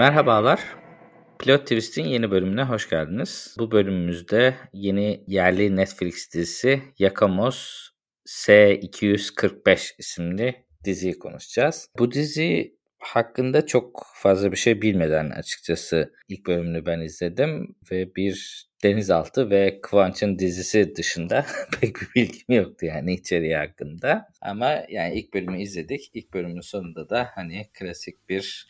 Merhabalar. Pilot Twist'in yeni bölümüne hoş geldiniz. Bu bölümümüzde yeni yerli Netflix dizisi Yakamoz S245 isimli diziyi konuşacağız. Bu dizi hakkında çok fazla bir şey bilmeden açıkçası ilk bölümünü ben izledim ve bir denizaltı ve Kıvanç'ın dizisi dışında pek bir bilgim yoktu yani içeriği hakkında. Ama yani ilk bölümü izledik. İlk bölümün sonunda da hani klasik bir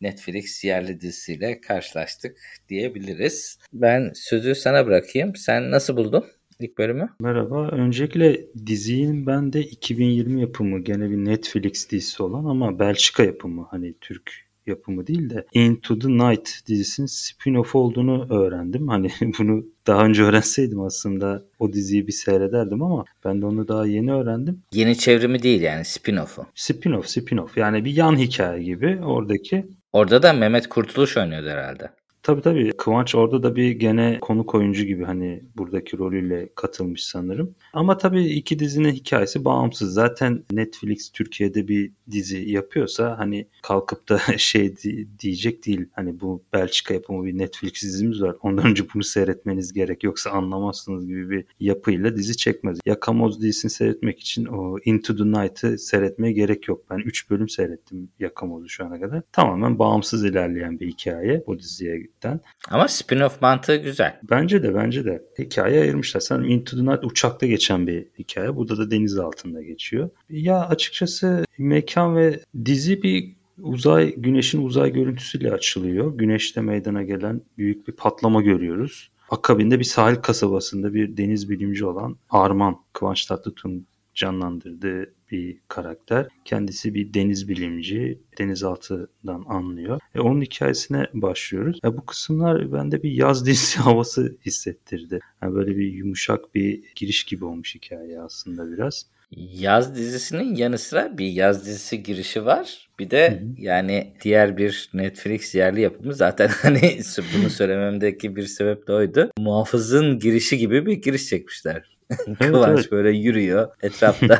Netflix yerli dizisiyle karşılaştık diyebiliriz. Ben sözü sana bırakayım. Sen nasıl buldun ilk bölümü? Merhaba. Öncelikle dizinin ben de 2020 yapımı gene bir Netflix dizisi olan ama Belçika yapımı hani Türk yapımı değil de Into the Night dizisinin spin-off olduğunu öğrendim. Hani bunu daha önce öğrenseydim aslında o diziyi bir seyrederdim ama ben de onu daha yeni öğrendim. Yeni çevrimi değil yani spin-off'u. Spin-off, spin-off. Yani bir yan hikaye gibi oradaki. Orada da Mehmet Kurtuluş oynuyordu herhalde. Tabii tabii. Kıvanç orada da bir gene konuk oyuncu gibi hani buradaki rolüyle katılmış sanırım. Ama tabii iki dizinin hikayesi bağımsız. Zaten Netflix Türkiye'de bir dizi yapıyorsa hani kalkıp da şey diyecek değil. Hani bu Belçika yapımı bir Netflix dizimiz var. Ondan önce bunu seyretmeniz gerek yoksa anlamazsınız gibi bir yapıyla dizi çekmez. Yakamoz dizisini seyretmek için o Into the Night'ı seyretmeye gerek yok. Ben 3 bölüm seyrettim Yakamoz'u şu ana kadar. Tamamen bağımsız ilerleyen bir hikaye bu diziye gerçekten. Ama spin-off mantığı güzel. Bence de bence de. Hikaye ayırmışlar. Sen Into the Night uçakta geçen bir hikaye. Burada da deniz altında geçiyor. Ya açıkçası mekan ve dizi bir uzay güneşin uzay görüntüsüyle açılıyor. Güneşte meydana gelen büyük bir patlama görüyoruz. Akabinde bir sahil kasabasında bir deniz bilimci olan Arman Kıvanç Tatlıtuğ'un canlandırdığı bir karakter. Kendisi bir deniz bilimci, denizaltıdan anlıyor. E, onun hikayesine başlıyoruz. E, bu kısımlar bende bir yaz dizisi havası hissettirdi. Yani böyle bir yumuşak bir giriş gibi olmuş hikaye aslında biraz. Yaz dizisinin yanı sıra bir yaz dizisi girişi var. Bir de hı hı. yani diğer bir Netflix yerli yapımı zaten hani bunu söylememdeki bir sebep de oydu. Muhafızın girişi gibi bir giriş çekmişler. Kıvanç evet. böyle yürüyor etrafta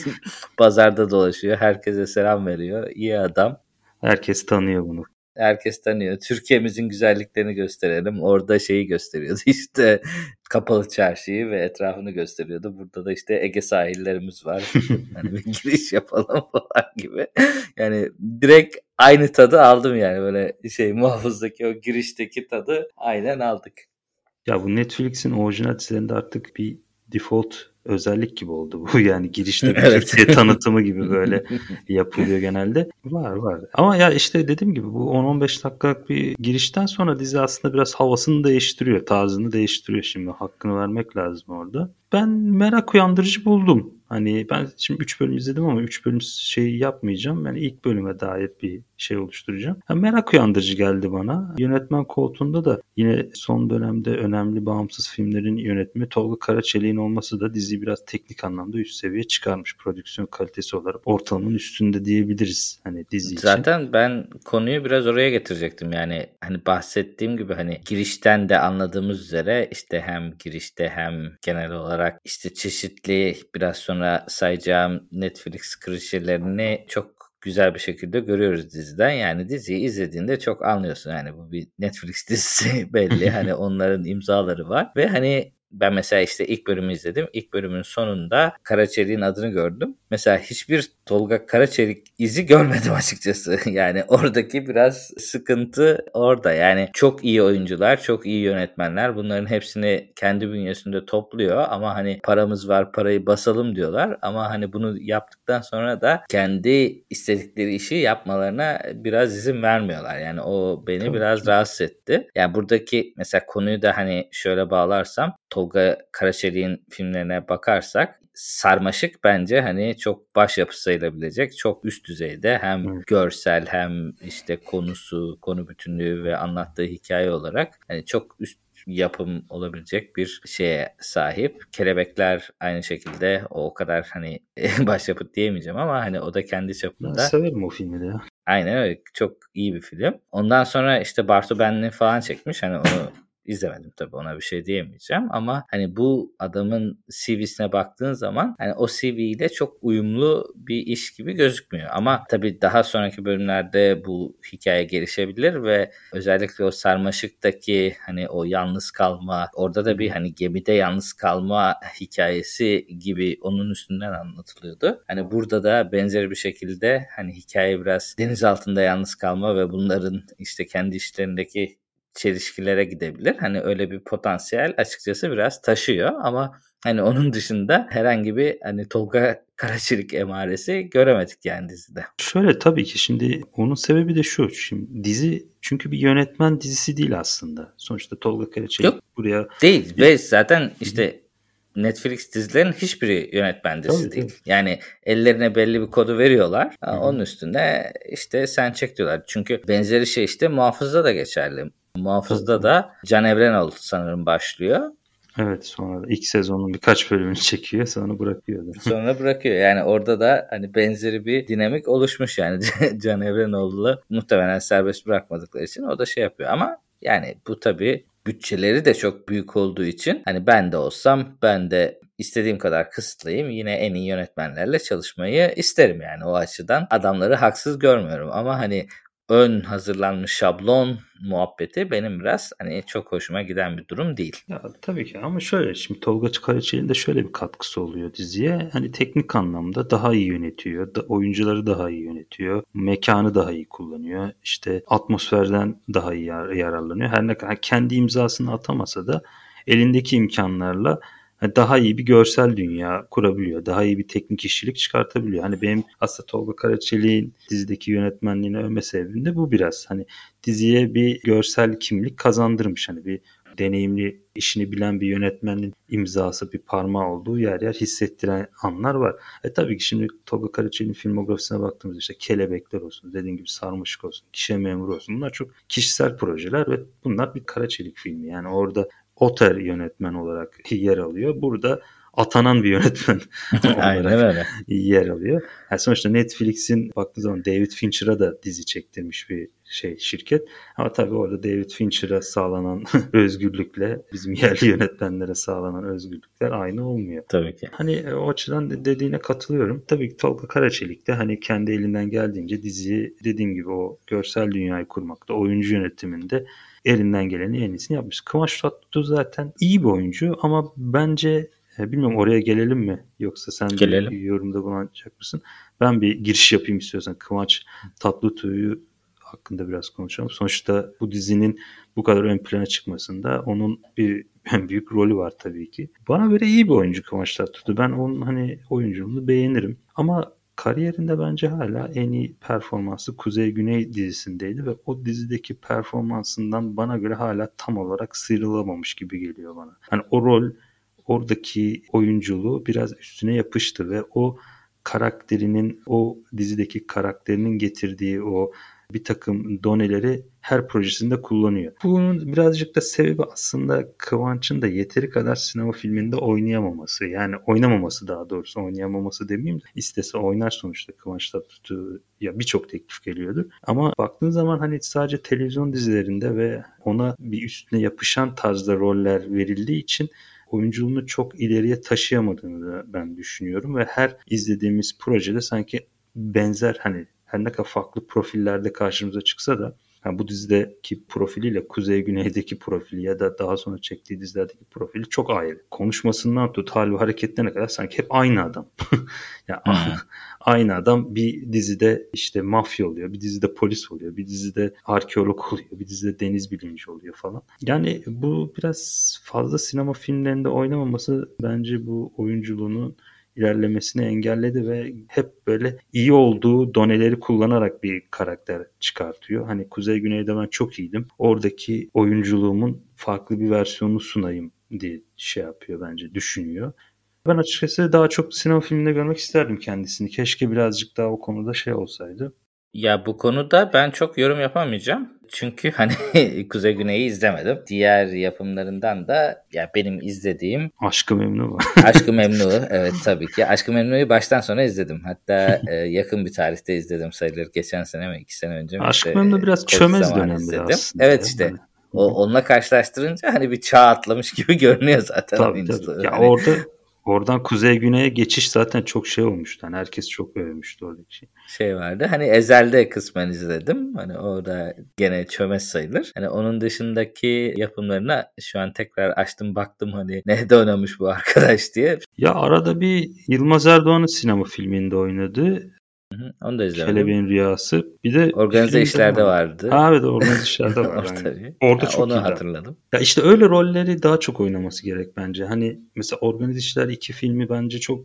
pazarda dolaşıyor herkese selam veriyor iyi adam. Herkes tanıyor bunu. Herkes tanıyor. Türkiye'mizin güzelliklerini gösterelim. Orada şeyi gösteriyordu işte kapalı çarşıyı ve etrafını gösteriyordu. Burada da işte Ege sahillerimiz var. yani bir giriş yapalım falan gibi. Yani direkt aynı tadı aldım yani böyle şey muhafızdaki o girişteki tadı aynen aldık. Ya bu Netflix'in orijinal dizilerinde artık bir default özellik gibi oldu bu. Yani girişte bir evet. Türkiye tanıtımı gibi böyle yapılıyor genelde. Var var. Ama ya işte dediğim gibi bu 10-15 dakikalık bir girişten sonra dizi aslında biraz havasını değiştiriyor. Tarzını değiştiriyor şimdi. Hakkını vermek lazım orada. Ben merak uyandırıcı buldum. Hani ben şimdi 3 bölüm izledim ama 3 bölüm şeyi yapmayacağım. Yani ilk bölüme dair bir şey oluşturacağım. Yani merak uyandırıcı geldi bana. Yönetmen koltuğunda da yine son dönemde önemli bağımsız filmlerin yönetmeni Tolga Karaçelik'in olması da diziyi biraz teknik anlamda üst seviye çıkarmış. Prodüksiyon kalitesi olarak ortalamanın üstünde diyebiliriz hani dizi için. Zaten ben konuyu biraz oraya getirecektim. Yani hani bahsettiğim gibi hani girişten de anladığımız üzere işte hem girişte hem genel olarak işte çeşitli biraz sonra sayacağım Netflix klişelerini çok güzel bir şekilde görüyoruz diziden. Yani diziyi izlediğinde çok anlıyorsun. Yani bu bir Netflix dizisi belli. hani onların imzaları var. Ve hani ben mesela işte ilk bölümü izledim. İlk bölümün sonunda Karaçelik'in adını gördüm. Mesela hiçbir Tolga Karaçelik izi görmedim açıkçası. Yani oradaki biraz sıkıntı orada. Yani çok iyi oyuncular, çok iyi yönetmenler bunların hepsini kendi bünyesinde topluyor ama hani paramız var parayı basalım diyorlar ama hani bunu yaptıktan sonra da kendi istedikleri işi yapmalarına biraz izin vermiyorlar. Yani o beni Tabii biraz ki. rahatsız etti. Yani buradaki mesela konuyu da hani şöyle bağlarsam Tolga Karaçelik'in filmlerine bakarsak sarmaşık bence hani çok başyapıt sayılabilecek. Çok üst düzeyde hem görsel hem işte konusu, konu bütünlüğü ve anlattığı hikaye olarak hani çok üst yapım olabilecek bir şeye sahip. Kelebekler aynı şekilde o kadar hani başyapıt diyemeyeceğim ama hani o da kendi çapında. Ben severim o filmi de ya. Aynen öyle. Çok iyi bir film. Ondan sonra işte Bartu Benli falan çekmiş. Hani onu İzlemedim tabii ona bir şey diyemeyeceğim ama hani bu adamın CV'sine baktığın zaman hani o CV ile çok uyumlu bir iş gibi gözükmüyor. Ama tabii daha sonraki bölümlerde bu hikaye gelişebilir ve özellikle o sarmaşıktaki hani o yalnız kalma orada da bir hani gemide yalnız kalma hikayesi gibi onun üstünden anlatılıyordu. Hani burada da benzer bir şekilde hani hikaye biraz deniz altında yalnız kalma ve bunların işte kendi işlerindeki çelişkilere gidebilir. Hani öyle bir potansiyel açıkçası biraz taşıyor ama hani onun dışında herhangi bir hani Tolga Karaçelik emaresi göremedik yani dizide. Şöyle tabii ki şimdi onun sebebi de şu. Şimdi dizi çünkü bir yönetmen dizisi değil aslında. Sonuçta Tolga Karaçelik Yok, buraya değil ve zaten işte Netflix dizilerin hiçbiri yönetmen dizisi Tabii, değil. Yani ellerine belli bir kodu veriyorlar. Onun üstüne işte sen çek diyorlar. Çünkü benzeri şey işte muhafızda da geçerli. Muhafızda da Can Evrenol sanırım başlıyor. Evet sonra ilk sezonun birkaç bölümünü çekiyor sonra bırakıyor. da. Sonra bırakıyor. Yani orada da hani benzeri bir dinamik oluşmuş yani Can Evrenoğlu'nu muhtemelen serbest bırakmadıkları için o da şey yapıyor. Ama yani bu tabii bütçeleri de çok büyük olduğu için hani ben de olsam ben de istediğim kadar kısıtlayayım yine en iyi yönetmenlerle çalışmayı isterim yani o açıdan adamları haksız görmüyorum ama hani ön hazırlanmış şablon muhabbeti benim biraz hani çok hoşuma giden bir durum değil. Ya tabii ki ama şöyle şimdi Tolga Karaçelik'in de şöyle bir katkısı oluyor diziye. Hani teknik anlamda daha iyi yönetiyor. Da, oyuncuları daha iyi yönetiyor. Mekanı daha iyi kullanıyor. İşte atmosferden daha iyi yar- yararlanıyor. Her ne kadar kendi imzasını atamasa da elindeki imkanlarla daha iyi bir görsel dünya kurabiliyor. Daha iyi bir teknik işçilik çıkartabiliyor. Hani benim aslında Tolga Karaçelik'in dizideki yönetmenliğini övme sebebim de bu biraz. Hani diziye bir görsel kimlik kazandırmış. Hani bir deneyimli, işini bilen bir yönetmenin imzası, bir parmağı olduğu yer yer hissettiren anlar var. E tabii ki şimdi Tolga Karaçelik'in filmografisine baktığımızda işte Kelebekler olsun, dediğim gibi Sarmaşık olsun, Kişe Memuru olsun. Bunlar çok kişisel projeler ve bunlar bir Karaçelik filmi. Yani orada Oter yönetmen olarak yer alıyor. Burada atanan bir yönetmen Aynen öyle. yer alıyor. Yani sonuçta Netflix'in baktığı zaman David Fincher'a da dizi çektirmiş bir şey şirket. Ama tabii orada David Fincher'a sağlanan özgürlükle bizim yerli yönetmenlere sağlanan özgürlükler aynı olmuyor. Tabii ki. Hani e, o açıdan de- dediğine katılıyorum. Tabii ki Tolga Karaçelik de hani kendi elinden geldiğince diziyi dediğim gibi o görsel dünyayı kurmakta, oyuncu yönetiminde elinden geleni en iyisini yapmış. Kıvanç Tatlıtuğ zaten iyi bir oyuncu ama bence e, bilmiyorum oraya gelelim mi yoksa sen Gelelim. bir yorumda bulunacak mısın? Ben bir giriş yapayım istiyorsan Kıvanç Tatlıtuğ'u hakkında biraz konuşalım. Sonuçta bu dizinin bu kadar ön plana çıkmasında onun bir büyük rolü var tabii ki. Bana göre iyi bir oyuncu Kıvanç Tatlıtuğ. Ben onun hani oyunculuğunu beğenirim. Ama kariyerinde bence hala en iyi performansı Kuzey Güney dizisindeydi ve o dizideki performansından bana göre hala tam olarak sıyrılamamış gibi geliyor bana. Hani o rol oradaki oyunculuğu biraz üstüne yapıştı ve o karakterinin o dizideki karakterinin getirdiği o bir takım doneleri her projesinde kullanıyor. Bunun birazcık da sebebi aslında Kıvanç'ın da yeteri kadar sinema filminde oynayamaması. Yani oynamaması daha doğrusu oynayamaması demeyeyim de istese oynar sonuçta Kıvanç Tatlıtuğ ya birçok teklif geliyordu. Ama baktığın zaman hani sadece televizyon dizilerinde ve ona bir üstüne yapışan tarzda roller verildiği için oyunculuğunu çok ileriye taşıyamadığını da ben düşünüyorum ve her izlediğimiz projede sanki benzer hani her ne kadar farklı profillerde karşımıza çıksa da yani bu dizideki profiliyle Kuzey Güney'deki profili ya da daha sonra çektiği dizilerdeki profili çok ayrı. Konuşmasından tut hal ve hareketlerine kadar sanki hep aynı adam. ya Hmm. aynı adam bir dizide işte mafya oluyor, bir dizide polis oluyor, bir dizide arkeolog oluyor, bir dizide deniz bilimci oluyor falan. Yani bu biraz fazla sinema filmlerinde oynamaması bence bu oyunculuğunun ilerlemesini engelledi ve hep böyle iyi olduğu doneleri kullanarak bir karakter çıkartıyor. Hani Kuzey Güney'de ben çok iyiydim. Oradaki oyunculuğumun farklı bir versiyonunu sunayım diye şey yapıyor bence düşünüyor. Ben açıkçası daha çok sinema filminde görmek isterdim kendisini. Keşke birazcık daha o konuda şey olsaydı. Ya bu konuda ben çok yorum yapamayacağım. Çünkü hani Kuzey Güney'i izlemedim. Diğer yapımlarından da ya benim izlediğim Aşkı Memnu. Aşkı Memnu evet tabii ki. Aşkı Memnu'yu baştan sona izledim. Hatta e, yakın bir tarihte izledim sayılır. Geçen sene mi iki sene önce mi? Aşkı işte, Memnu biraz Covid çömez izledim. aslında. Evet işte. O onunla karşılaştırınca hani bir çağ atlamış gibi görünüyor zaten. Tabii tabii. Ya hani... orada Oradan kuzey güneye geçiş zaten çok şey olmuştu. Hani herkes çok övmüştü oradaki şey. Şey vardı. Hani Ezel'de kısmen izledim. Hani orada gene çömez sayılır. Hani onun dışındaki yapımlarına şu an tekrar açtım baktım hani ne oynamış bu arkadaş diye. Ya arada bir Yılmaz Erdoğan'ın sinema filminde oynadı. Hı hı, onu da izlemedim. Kelebin Rüyası. Bir de organize işlerde var. vardı. Ha evet organize işlerde var. yani. Orada ha, çok onu iyi hatırladım. Ya işte öyle rolleri daha çok oynaması gerek bence. Hani mesela organize işler iki filmi bence çok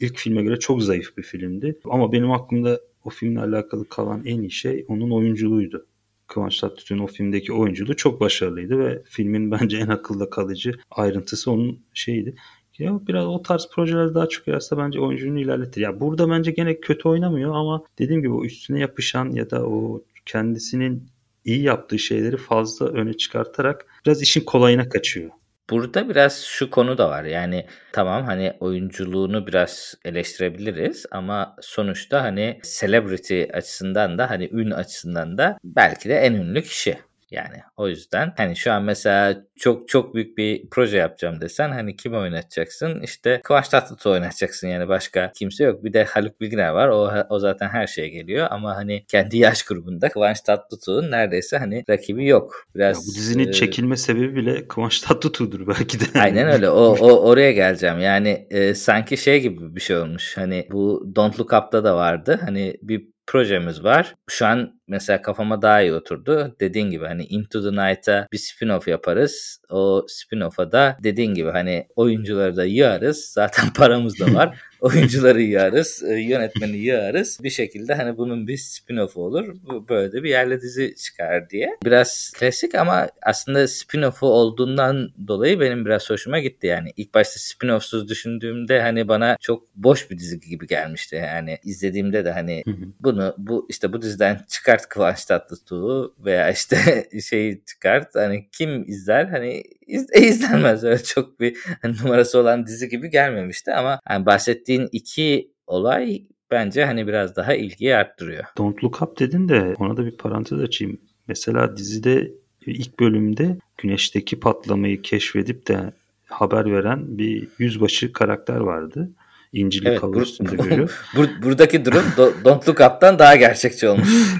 ilk filme göre çok zayıf bir filmdi. Ama benim aklımda o filmle alakalı kalan en iyi şey onun oyunculuğuydu. Kıvanç Tatlıtuğ'un o filmdeki oyunculuğu çok başarılıydı ve filmin bence en akılda kalıcı ayrıntısı onun şeyiydi. Ya biraz o tarz projeler daha çok yararsa bence oyunculuğunu ilerletir. Ya burada bence gene kötü oynamıyor ama dediğim gibi o üstüne yapışan ya da o kendisinin iyi yaptığı şeyleri fazla öne çıkartarak biraz işin kolayına kaçıyor. Burada biraz şu konu da var. Yani tamam hani oyunculuğunu biraz eleştirebiliriz ama sonuçta hani celebrity açısından da hani ün açısından da belki de en ünlü kişi. Yani o yüzden hani şu an mesela çok çok büyük bir proje yapacağım desen hani kim oynatacaksın? İşte Kıvanç Tatlıtuğ oynatacaksın yani başka kimse yok. Bir de Haluk Bilginer var. O, o zaten her şeye geliyor ama hani kendi yaş grubunda Kıvanç Tatlıtuğ'un neredeyse hani rakibi yok. Biraz ya bu dizinin e... çekilme sebebi bile Kıvanç Tatlıtuğ'dur belki de. Aynen öyle. O, o oraya geleceğim. Yani e, sanki şey gibi bir şey olmuş. Hani bu Don't Look Up'ta da vardı. Hani bir projemiz var. Şu an mesela kafama daha iyi oturdu. Dediğin gibi hani Into the Night'a bir spin-off yaparız. O spin-off'a da dediğin gibi hani oyuncuları da yığarız. Zaten paramız da var. Oyuncuları yığarız, e, yönetmeni yığarız. Bir şekilde hani bunun bir spin-off olur. Böyle de bir yerle dizi çıkar diye. Biraz klasik ama aslında spin-off'u olduğundan dolayı benim biraz hoşuma gitti yani. ilk başta spin-off'suz düşündüğümde hani bana çok boş bir dizi gibi gelmişti. Yani izlediğimde de hani bunu bu işte bu diziden çıkart Kıvanç Tatlıtuğ'u veya işte şeyi çıkart. Hani kim izler? Hani iz, e, izlenmez öyle çok bir numarası olan dizi gibi gelmemişti ama bahsettiğim bahsettiğin iki olay bence hani biraz daha ilgiyi arttırıyor. Don't Look Up dedin de ona da bir parantez açayım. Mesela dizide ilk bölümde güneşteki patlamayı keşfedip de haber veren bir yüzbaşı karakter vardı. İncili evet, kavga üstünde görüyor. Bur- buradaki durum Don't Look Up'tan daha gerçekçi olmuş.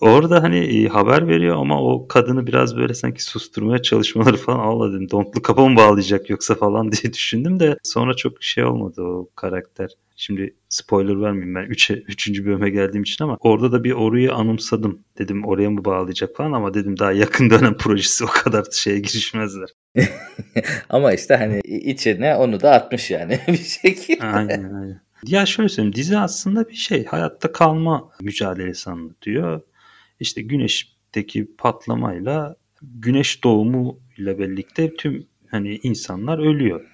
Orada hani e, haber veriyor ama o kadını biraz böyle sanki susturmaya çalışmaları falan Allah dedim. Dontlu kapa mı bağlayacak yoksa falan diye düşündüm de sonra çok şey olmadı o karakter. Şimdi spoiler vermeyeyim ben 3. Üç, 3. bölüme geldiğim için ama orada da bir orayı anımsadım. Dedim oraya mı bağlayacak falan ama dedim daha yakın dönem projesi o kadar şeye girişmezler. ama işte hani içine onu da atmış yani bir şekilde. Aynen aynen. Ya şöyle söyleyeyim dizi aslında bir şey hayatta kalma mücadelesi anlatıyor işte güneşteki patlamayla güneş doğumu ile birlikte tüm hani insanlar ölüyor.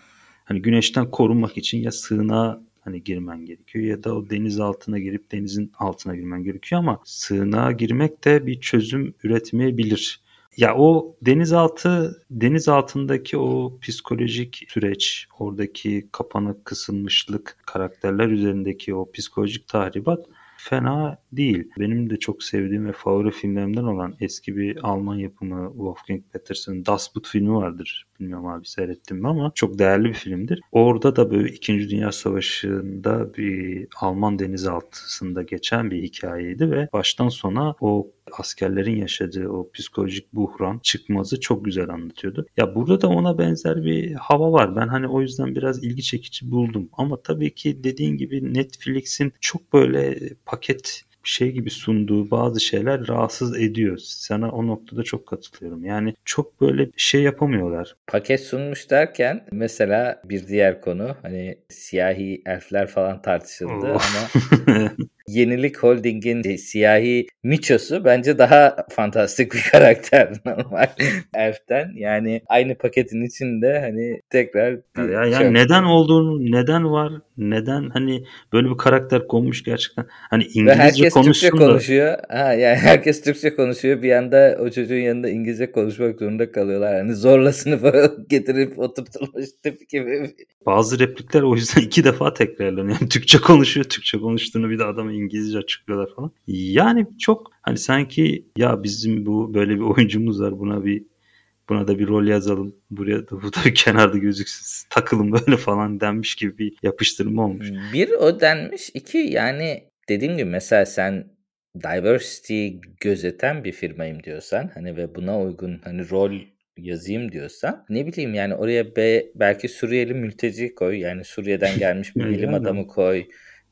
Hani güneşten korunmak için ya sığınağa hani girmen gerekiyor ya da o deniz altına girip denizin altına girmen gerekiyor ama sığınağa girmek de bir çözüm üretmeyebilir. Ya o denizaltı deniz altındaki o psikolojik süreç, oradaki kapanık kısılmışlık, karakterler üzerindeki o psikolojik tahribat fena değil. Benim de çok sevdiğim ve favori filmlerimden olan eski bir Alman yapımı Wolfgang Petersen'ın Das Boot filmi vardır. Bilmiyorum abi seyrettim mi ama çok değerli bir filmdir. Orada da böyle 2. Dünya Savaşı'nda bir Alman denizaltısında geçen bir hikayeydi ve baştan sona o askerlerin yaşadığı o psikolojik buhran çıkmazı çok güzel anlatıyordu. Ya burada da ona benzer bir hava var. Ben hani o yüzden biraz ilgi çekici buldum. Ama tabii ki dediğin gibi Netflix'in çok böyle paket şey gibi sunduğu bazı şeyler rahatsız ediyor. Sana o noktada çok katılıyorum. Yani çok böyle şey yapamıyorlar. Paket sunmuş derken mesela bir diğer konu hani siyahi elfler falan tartışıldı oh. ama Yenilik Holding'in siyahi Micho'su bence daha fantastik bir karakter normal Elf'ten. Yani aynı paketin içinde hani tekrar bir ya, yani şey neden olduğunu, neden var, neden hani böyle bir karakter konmuş gerçekten. Hani İngilizce Ve herkes Türkçe da... konuşuyor. Ha yani herkes Türkçe konuşuyor. Bir anda o çocuğun yanında İngilizce konuşmak zorunda kalıyorlar. Hani zorla sınıfa getirip oturtulmuş tip gibi. bazı replikler o yüzden iki defa tekrarlanıyor. Yani Türkçe konuşuyor. Türkçe konuştuğunu bir de adama İngilizce açıklıyorlar falan. Yani çok hani sanki ya bizim bu böyle bir oyuncumuz var buna bir buna da bir rol yazalım. Buraya da bu da kenarda gözüksün. Takılın böyle falan denmiş gibi bir yapıştırma olmuş. Bir o denmiş. iki yani dediğim gibi mesela sen diversity gözeten bir firmayım diyorsan hani ve buna uygun hani rol yazayım diyorsan ne bileyim yani oraya be, belki Suriyeli mülteci koy yani Suriye'den gelmiş bir bilim adamı koy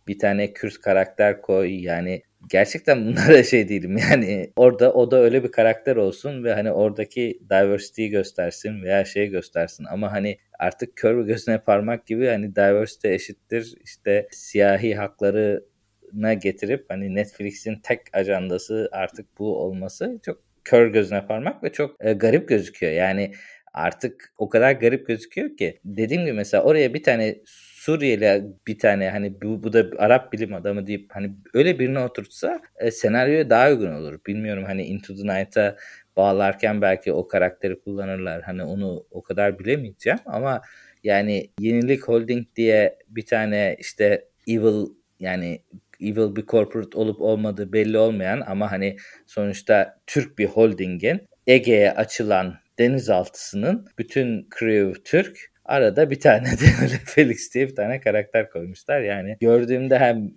bir tane Kürt karakter koy yani gerçekten bunlara şey değilim yani orada o da öyle bir karakter olsun ve hani oradaki diversity'yi göstersin veya şey göstersin ama hani artık kör gözüne parmak gibi hani diversity eşittir işte siyahi hakları na getirip hani Netflix'in tek ajandası artık bu olması çok kör gözüne parmak ve çok e, garip gözüküyor. Yani artık o kadar garip gözüküyor ki dediğim gibi mesela oraya bir tane Suriyeli bir tane hani bu, bu da Arap bilim adamı deyip hani öyle birini oturtsa e, senaryoya daha uygun olur. Bilmiyorum hani Into the Night'a bağlarken belki o karakteri kullanırlar. Hani onu o kadar bilemeyeceğim ama yani Yenilik Holding diye bir tane işte evil yani evil bir corporate olup olmadığı belli olmayan ama hani sonuçta Türk bir holdingin Ege'ye açılan denizaltısının bütün crew Türk Arada bir tane de öyle Felix diye bir tane karakter koymuşlar. Yani gördüğümde hem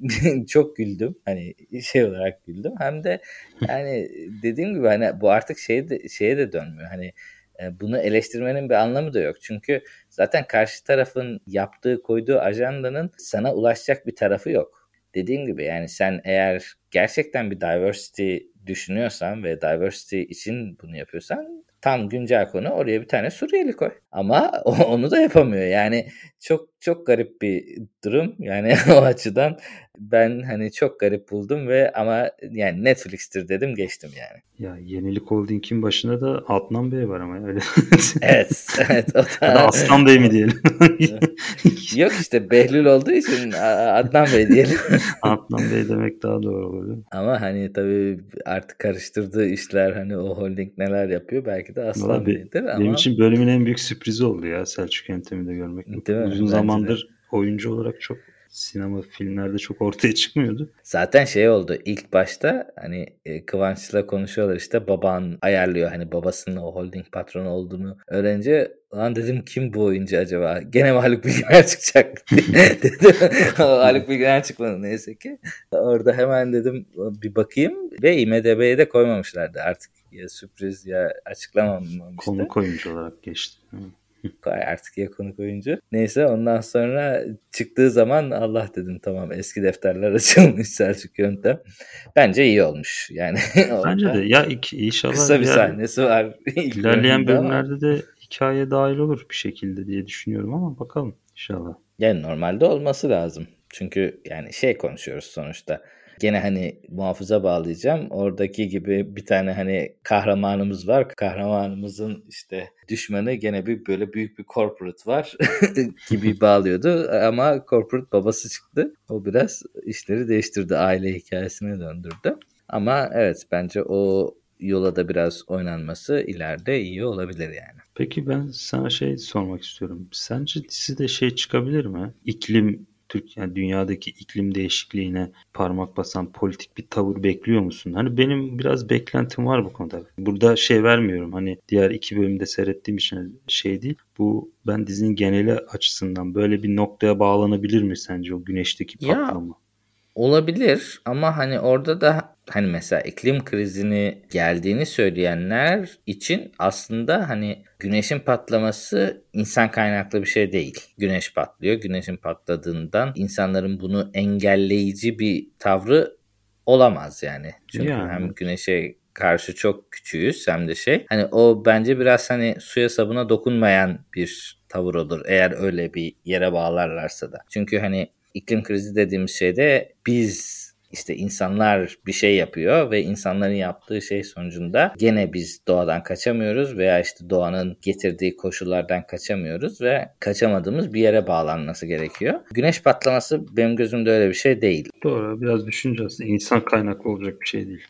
çok güldüm. Hani şey olarak güldüm. Hem de yani dediğim gibi hani bu artık şeye de, şeye de dönmüyor. Hani e, bunu eleştirmenin bir anlamı da yok. Çünkü zaten karşı tarafın yaptığı, koyduğu ajandanın sana ulaşacak bir tarafı yok dediğim gibi yani sen eğer gerçekten bir diversity düşünüyorsan ve diversity için bunu yapıyorsan tam güncel konu oraya bir tane Suriyeli koy. Ama onu da yapamıyor. Yani çok çok garip bir durum. Yani o açıdan ben hani çok garip buldum ve ama yani Netflix'tir dedim geçtim yani. Ya Yenilik Holding'in başında da Adnan Bey var ama öyle. evet, evet. O da... Aslan Bey mi diyelim? Yok işte Behlül olduğu için Adnan Bey diyelim. Adnan Bey demek daha doğru olur. Ama hani tabii artık karıştırdığı işler hani o holding neler yapıyor belki de Aslan Vallahi Bey'dir. Ama... Benim için bölümün en büyük sürprizi oldu ya Selçuk Yöntem'i de görmek. Değil mi? Uzun Bence zamandır oyuncu olarak çok sinema filmlerde çok ortaya çıkmıyordu. Zaten şey oldu ilk başta hani e, Kıvanç'la konuşuyorlar işte baban ayarlıyor hani babasının o holding patronu olduğunu öğrenince Lan dedim kim bu oyuncu acaba? Gene mi Haluk Bilginer çıkacak dedim. Haluk Bilginer çıkmadı neyse ki. Orada hemen dedim bir bakayım ve IMDB'ye de koymamışlardı artık ya sürpriz ya açıklamamıştı. Konu oyuncu olarak geçti. Artık ya konuk oyuncu. Neyse ondan sonra çıktığı zaman Allah dedim tamam eski defterler açılmış Selçuk Yöntem. Bence iyi olmuş. Yani Bence de ya inşallah kısa bir sahnesi var. İlerleyen bölümlerde ama. de hikaye dahil olur bir şekilde diye düşünüyorum ama bakalım inşallah. Yani normalde olması lazım. Çünkü yani şey konuşuyoruz sonuçta Gene hani muhafıza bağlayacağım. Oradaki gibi bir tane hani kahramanımız var. Kahramanımızın işte düşmanı gene bir böyle büyük bir corporate var gibi bağlıyordu. Ama corporate babası çıktı. O biraz işleri değiştirdi. Aile hikayesine döndürdü. Ama evet bence o yola da biraz oynanması ileride iyi olabilir yani. Peki ben sana şey sormak istiyorum. Sence dizide şey çıkabilir mi? İklim Türk yani dünyadaki iklim değişikliğine parmak basan politik bir tavır bekliyor musun? Hani benim biraz beklentim var bu konuda. Burada şey vermiyorum. Hani diğer iki bölümde seyrettiğim için şey değil. Bu ben dizinin geneli açısından böyle bir noktaya bağlanabilir mi sence o güneşteki patlama? Ya, olabilir ama hani orada da hani mesela iklim krizini geldiğini söyleyenler için aslında hani güneşin patlaması insan kaynaklı bir şey değil. Güneş patlıyor. Güneşin patladığından insanların bunu engelleyici bir tavrı olamaz yani. Çünkü yani. hem güneşe karşı çok küçüğüz hem de şey. Hani o bence biraz hani suya sabuna dokunmayan bir tavır olur eğer öyle bir yere bağlarlarsa da. Çünkü hani iklim krizi dediğimiz şeyde biz işte insanlar bir şey yapıyor ve insanların yaptığı şey sonucunda gene biz doğadan kaçamıyoruz veya işte doğanın getirdiği koşullardan kaçamıyoruz ve kaçamadığımız bir yere bağlanması gerekiyor. Güneş patlaması benim gözümde öyle bir şey değil. Doğru biraz düşünce aslında insan kaynaklı olacak bir şey değil.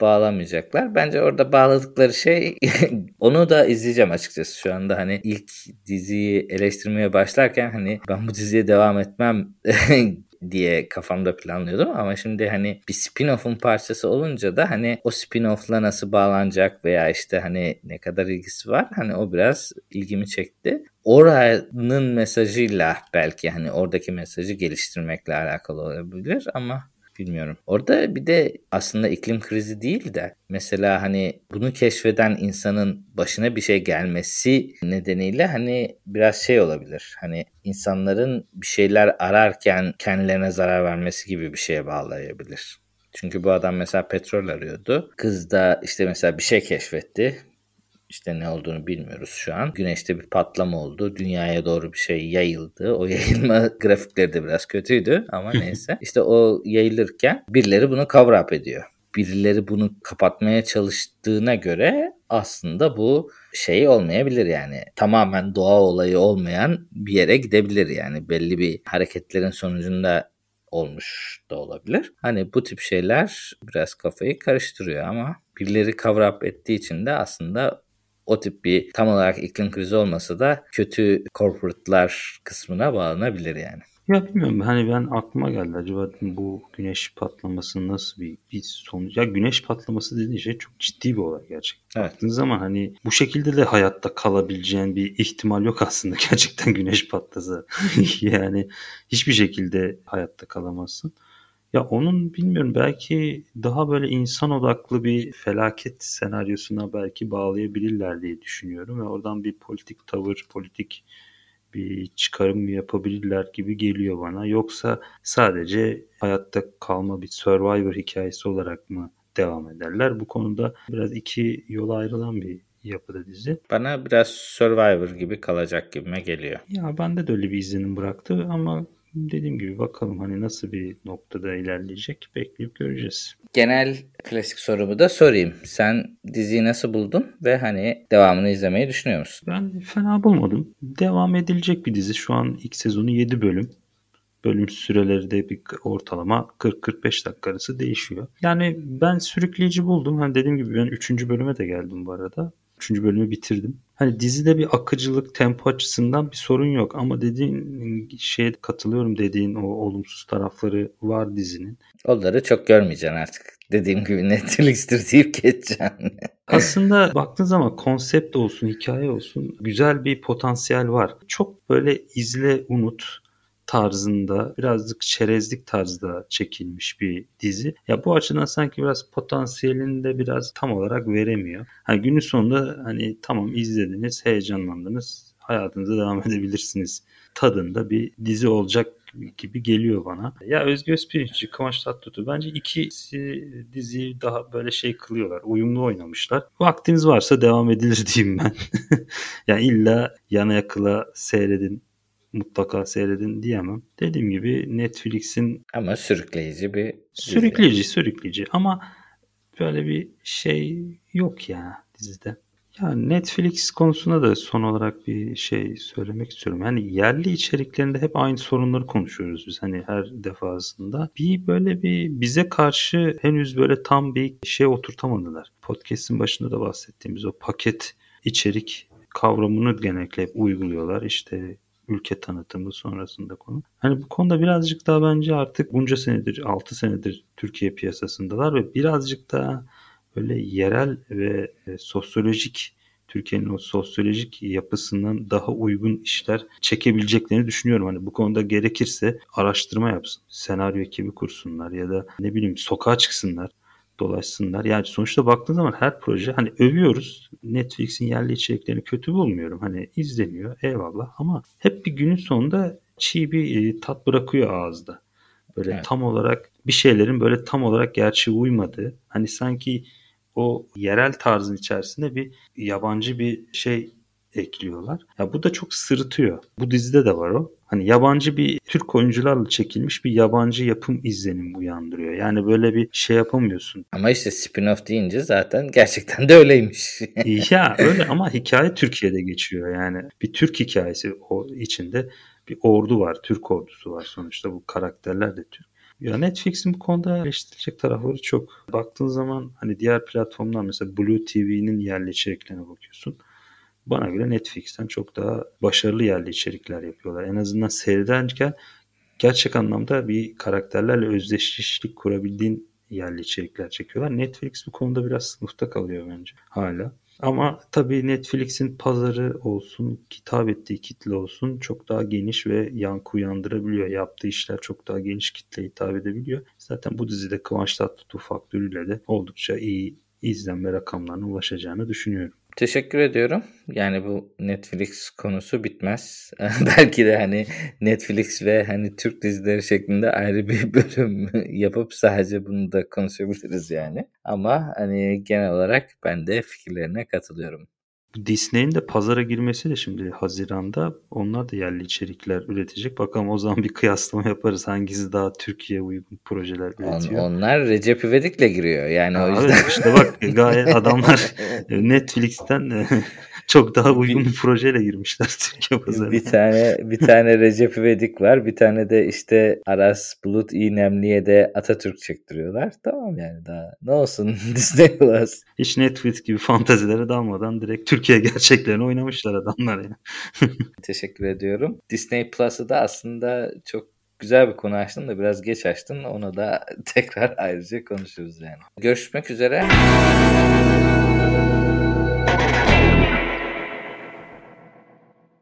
bağlamayacaklar. Bence orada bağladıkları şey onu da izleyeceğim açıkçası şu anda hani ilk diziyi eleştirmeye başlarken hani ben bu diziye devam etmem diye kafamda planlıyordum ama şimdi hani bir spin-off'un parçası olunca da hani o spin-off'la nasıl bağlanacak veya işte hani ne kadar ilgisi var hani o biraz ilgimi çekti. Oranın mesajıyla belki hani oradaki mesajı geliştirmekle alakalı olabilir ama bilmiyorum. Orada bir de aslında iklim krizi değil de mesela hani bunu keşfeden insanın başına bir şey gelmesi nedeniyle hani biraz şey olabilir. Hani insanların bir şeyler ararken kendilerine zarar vermesi gibi bir şeye bağlayabilir. Çünkü bu adam mesela petrol arıyordu. Kız da işte mesela bir şey keşfetti işte ne olduğunu bilmiyoruz şu an. Güneşte bir patlama oldu. Dünyaya doğru bir şey yayıldı. O yayılma grafikleri de biraz kötüydü ama neyse. İşte o yayılırken birileri bunu cover up ediyor. Birileri bunu kapatmaya çalıştığına göre aslında bu şey olmayabilir yani. Tamamen doğa olayı olmayan bir yere gidebilir yani. Belli bir hareketlerin sonucunda olmuş da olabilir. Hani bu tip şeyler biraz kafayı karıştırıyor ama birileri cover up ettiği için de aslında o tip bir tam olarak iklim krizi olmasa da kötü corporate'lar kısmına bağlanabilir yani. Ya bilmiyorum hani ben aklıma geldi acaba bu güneş patlaması nasıl bir, bir sonuç. Ya güneş patlaması dediğin şey çok ciddi bir olay gerçekten. Evet. Baktığın zaman hani bu şekilde de hayatta kalabileceğin bir ihtimal yok aslında gerçekten güneş patlasa. yani hiçbir şekilde hayatta kalamazsın. Ya onun bilmiyorum belki daha böyle insan odaklı bir felaket senaryosuna belki bağlayabilirler diye düşünüyorum ve oradan bir politik tavır, politik bir çıkarım yapabilirler gibi geliyor bana. Yoksa sadece hayatta kalma bir survivor hikayesi olarak mı devam ederler? Bu konuda biraz iki yola ayrılan bir yapıda dizi. Bana biraz Survivor gibi kalacak gibime geliyor. Ya bende de öyle bir izlenim bıraktı ama dediğim gibi bakalım hani nasıl bir noktada ilerleyecek bekleyip göreceğiz. Genel klasik sorumu da sorayım. Sen diziyi nasıl buldun ve hani devamını izlemeyi düşünüyor musun? Ben fena bulmadım. Devam edilecek bir dizi. Şu an ilk sezonu 7 bölüm. Bölüm süreleri de bir ortalama 40-45 dakika arası değişiyor. Yani ben sürükleyici buldum. Hani dediğim gibi ben 3. bölüme de geldim bu arada. Üçüncü bölümü bitirdim. Hani dizide bir akıcılık, tempo açısından bir sorun yok. Ama dediğin şeye katılıyorum dediğin o olumsuz tarafları var dizinin. Onları çok görmeyeceksin artık. Dediğim gibi Netflix'tir deyip geçeceksin. Aslında baktığın zaman konsept olsun, hikaye olsun güzel bir potansiyel var. Çok böyle izle unut tarzında birazcık çerezlik tarzda çekilmiş bir dizi. Ya bu açıdan sanki biraz potansiyelini de biraz tam olarak veremiyor. Hani günün sonunda hani tamam izlediniz, heyecanlandınız, hayatınıza devam edebilirsiniz tadında bir dizi olacak gibi geliyor bana. Ya Özgür Özpirinççi, Kıvanç Tatlıtuğ bence ikisi diziyi daha böyle şey kılıyorlar. Uyumlu oynamışlar. Vaktiniz varsa devam edilir diyeyim ben. yani illa yana yakıla seyredin mutlaka seyredin diyemem. Dediğim gibi Netflix'in ama sürükleyici bir sürükleyici dizi. sürükleyici ama böyle bir şey yok ya dizide. Ya Netflix konusunda da son olarak bir şey söylemek istiyorum. Yani yerli içeriklerinde hep aynı sorunları konuşuyoruz biz hani her defasında. Bir böyle bir bize karşı henüz böyle tam bir şey oturtamadılar. Podcast'in başında da bahsettiğimiz o paket içerik kavramını genellikle hep uyguluyorlar. İşte ülke tanıtımı sonrasında konu. Hani bu konuda birazcık daha bence artık bunca senedir 6 senedir Türkiye piyasasındalar ve birazcık daha böyle yerel ve e, sosyolojik Türkiye'nin o sosyolojik yapısından daha uygun işler çekebileceklerini düşünüyorum. Hani bu konuda gerekirse araştırma yapsın. Senaryo ekibi kursunlar ya da ne bileyim sokağa çıksınlar dolaşsınlar. Yani sonuçta baktığın zaman her proje hani övüyoruz. Netflix'in yerli içeriklerini kötü bulmuyorum. Hani izleniyor eyvallah ama hep bir günün sonunda çiğ bir e, tat bırakıyor ağızda. Böyle evet. tam olarak bir şeylerin böyle tam olarak gerçeğe uymadığı. Hani sanki o yerel tarzın içerisinde bir yabancı bir şey ekliyorlar. Ya bu da çok sırıtıyor. Bu dizide de var o. Hani yabancı bir Türk oyuncularla çekilmiş bir yabancı yapım izlenim uyandırıyor. Yani böyle bir şey yapamıyorsun. Ama işte spin-off deyince zaten gerçekten de öyleymiş. ya öyle ama hikaye Türkiye'de geçiyor. Yani bir Türk hikayesi o içinde bir ordu var. Türk ordusu var sonuçta bu karakterler de Türk. Ya Netflix'in bu konuda eleştirilecek tarafları çok. Baktığın zaman hani diğer platformlar mesela Blue TV'nin yerli içeriklerine bakıyorsun. Bana göre Netflix'ten çok daha başarılı yerli içerikler yapıyorlar. En azından seyrederken gerçek anlamda bir karakterlerle özdeşlik kurabildiğin yerli içerikler çekiyorlar. Netflix bu konuda biraz sınıfta kalıyor bence hala. Ama tabii Netflix'in pazarı olsun, hitap ettiği kitle olsun çok daha geniş ve yankı uyandırabiliyor. Yaptığı işler çok daha geniş kitle hitap edebiliyor. Zaten bu dizide Kıvanç Tatlıtuğ faktörüyle de oldukça iyi izlenme rakamlarına ulaşacağını düşünüyorum. Teşekkür ediyorum. Yani bu Netflix konusu bitmez. Belki de hani Netflix ve hani Türk dizileri şeklinde ayrı bir bölüm yapıp sadece bunu da konuşabiliriz yani. Ama hani genel olarak ben de fikirlerine katılıyorum. Disney'in de pazara girmesi de şimdi Haziran'da onlar da yerli içerikler üretecek. Bakalım o zaman bir kıyaslama yaparız. Hangisi daha Türkiye uygun projeler üretiyor. On, onlar Recep İvedik'le giriyor. Yani ha, o yüzden. Evet, işte bak gayet adamlar Netflix'ten çok daha uygun bir projeyle girmişler Türkiye pazarına. Bir tane bir tane Recep İvedik var. Bir tane de işte Aras Bulut İynemli'ye de Atatürk çektiriyorlar. Tamam yani daha ne olsun Disney Plus. Hiç Netflix gibi fantazilere dalmadan direkt Türkiye gerçeklerini oynamışlar adamlar ya. Teşekkür ediyorum. Disney Plus'ı da aslında çok güzel bir konu açtın da biraz geç açtın. Ona da tekrar ayrıca konuşuruz yani. Görüşmek üzere.